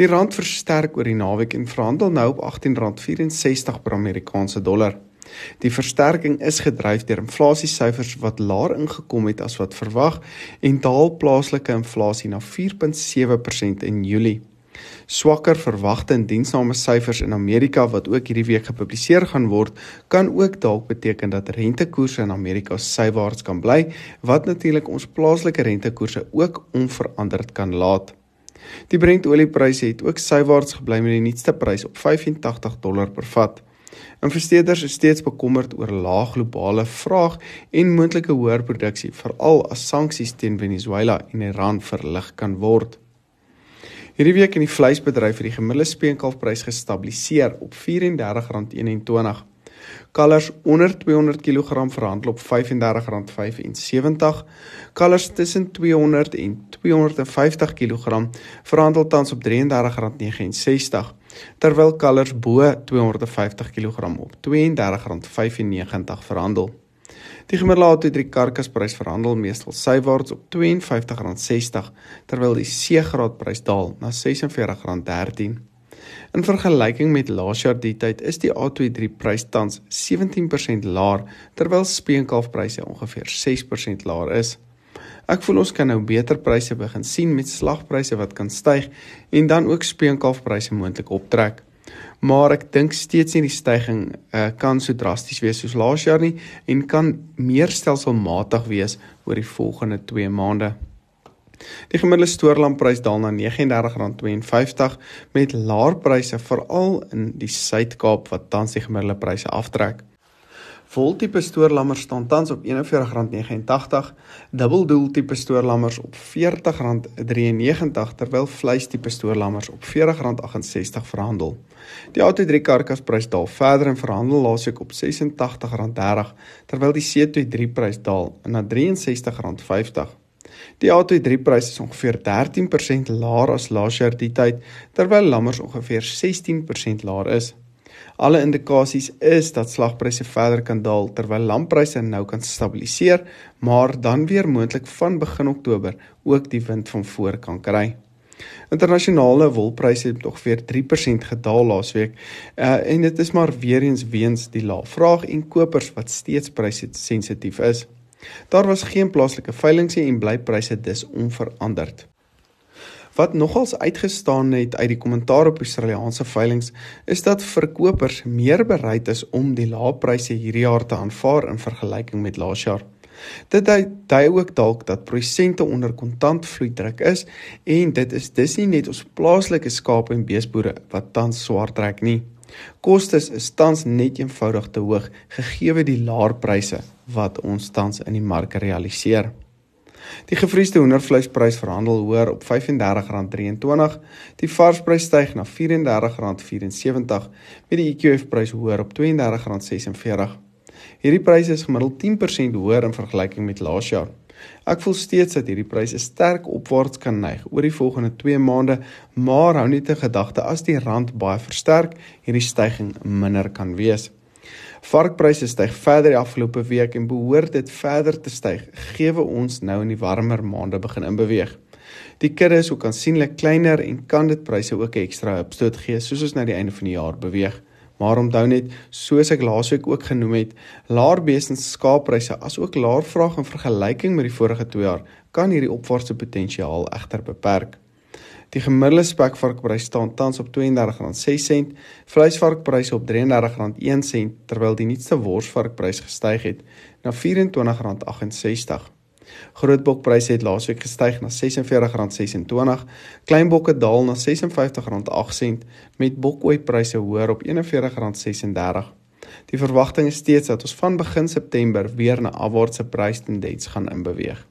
Die rand versterk oor die naweek en verhandel nou op R18.64 per Amerikaanse dollar. Die versterking is gedryf deur inflasiesyfers wat laer ingekom het as wat verwag en daal plaaslike inflasie na 4.7% in Julie. Swakker verwagte en diensname syfers in Amerika wat ook hierdie week gepubliseer gaan word, kan ook dalk beteken dat rentekoerse in Amerika sywaarts kan bly, wat natuurlik ons plaaslike rentekoerse ook onveranderd kan laat. Die Brent oliepryse het ook sywaarts gebly met die nuutste prys op 85 dollar per vat. Investeerders is steeds bekommerd oor lae globale vraag en moontlike hoër produksie, veral as sanksies teen Venezuela en Iran verlig kan word. Hierdie week in die vleisbedryf het die gemiddelde speenkalfprys gestabiliseer op R34.21. Kalvers onder 200 kg verhandel op R35.75. Kalvers tussen 200 en 250 kg verhandel tans op R33.69 terwyl kalvers bo 250 kg op R32.95 verhandel. Die gemiddelde A2 karkasprys verhandel meestal sywaarts op R52.60 terwyl die C-graadprys daal na R46.13. In vergelyking met laas jaar die tyd is die A23 prys tans 17% laer terwyl speenkalfpryse ongeveer 6% laer is. Ek voel ons kan nou beter pryse begin sien met slagpryse wat kan styg en dan ook speenkalfpryse moontlik optrek. Maar ek dink steeds nie die stygings uh, kan so drasties wees soos laas jaar nie en kan meer stelselmatig wees oor die volgende 2 maande. Die gemiddelde stoorlamprys daal na R39.52 met laer pryse veral in die Suid-Kaap wat tans die gemiddelde pryse aftrek. Voltipe stoorlammers staan tans op R41.89, dubbeldoel tipe stoorlammers op R40.93 terwyl vleistipe stoorlammers op R40.68 verhandel. Die A23 karkasprys daal verder en verhandel laasweek op R86.30 terwyl die C23 prys daal na R63.50. Die A23 prys is ongeveer 13% laer as laas jaar die tyd, terwyl lammers ongeveer 16% laer is. Alle indikasies is dat slagpryse verder kan daal terwyl lampryse nou kan stabiliseer, maar dan weer moontlik van begin Oktober ook die wind van voor kan kry. Internasionale wolpryse het nog weer 3% gedaal laasweek. Uh en dit is maar weer eens weens die lae vraag en kopers wat steeds pryse sensitief is. Daar was geen plaaslike veiling nie en bly pryse dus onveranderd. Wat nogals uitgestaan het uit die kommentaar op Australiese veilinge is dat verkopers meer bereid is om die lae pryse hierdie jaar te aanvaar in vergelyking met laas jaar. Dit dui ook dalk dat produsente onder kontantvloeidruk is en dit is dis nie net ons plaaslike skaap en beesboere wat tans swaar trek nie. Kostes is tans net eenvoudig te hoog gegee die laer pryse wat ons tans in die mark realiseer. Die gevriesde hoendervleisprys verhandel hoër op R35.23. Die varsprys styg na R34.74 met die EQF prys hoër op R32.46. Hierdie pryse is gemiddeld 10% hoër in vergelyking met laas jaar. Ek voel steeds dat hierdie pryse sterk opwaarts kan neig oor die volgende 2 maande, maar hou net in gedagte as die rand baie versterk, hierdie stygings minder kan wees. Varkpryse styg verder die afgelope week en behoort dit verder te styg, gegee ons nou in die warmer maande begin inbeweeg. Die kudde is ook aansienlik kleiner en kan dit pryse ook 'n ekstra opstoot gee soos ons na die einde van die jaar beweeg. Maar onthou net, soos ek laasweek ook genoem het, laer beeste skaappryse asook laer vraag in vergelyking met die vorige 2 jaar kan hierdie opwaartse potensiaal egter beperk. Die gemiddelde spekvarkprys staan tans op R32.06, vleisvarkpryse op R33.01 terwyl die nuutste worsvarkprys gestyg het na R24.68. Grootbokpryse het laasweek gestyg na R46.26, kleinbokke daal na R56.08 met bokoeipryse hoër op R41.36. Die verwagting is steeds dat ons van begin September weer na afwaartse prystendens gaan inbeweeg.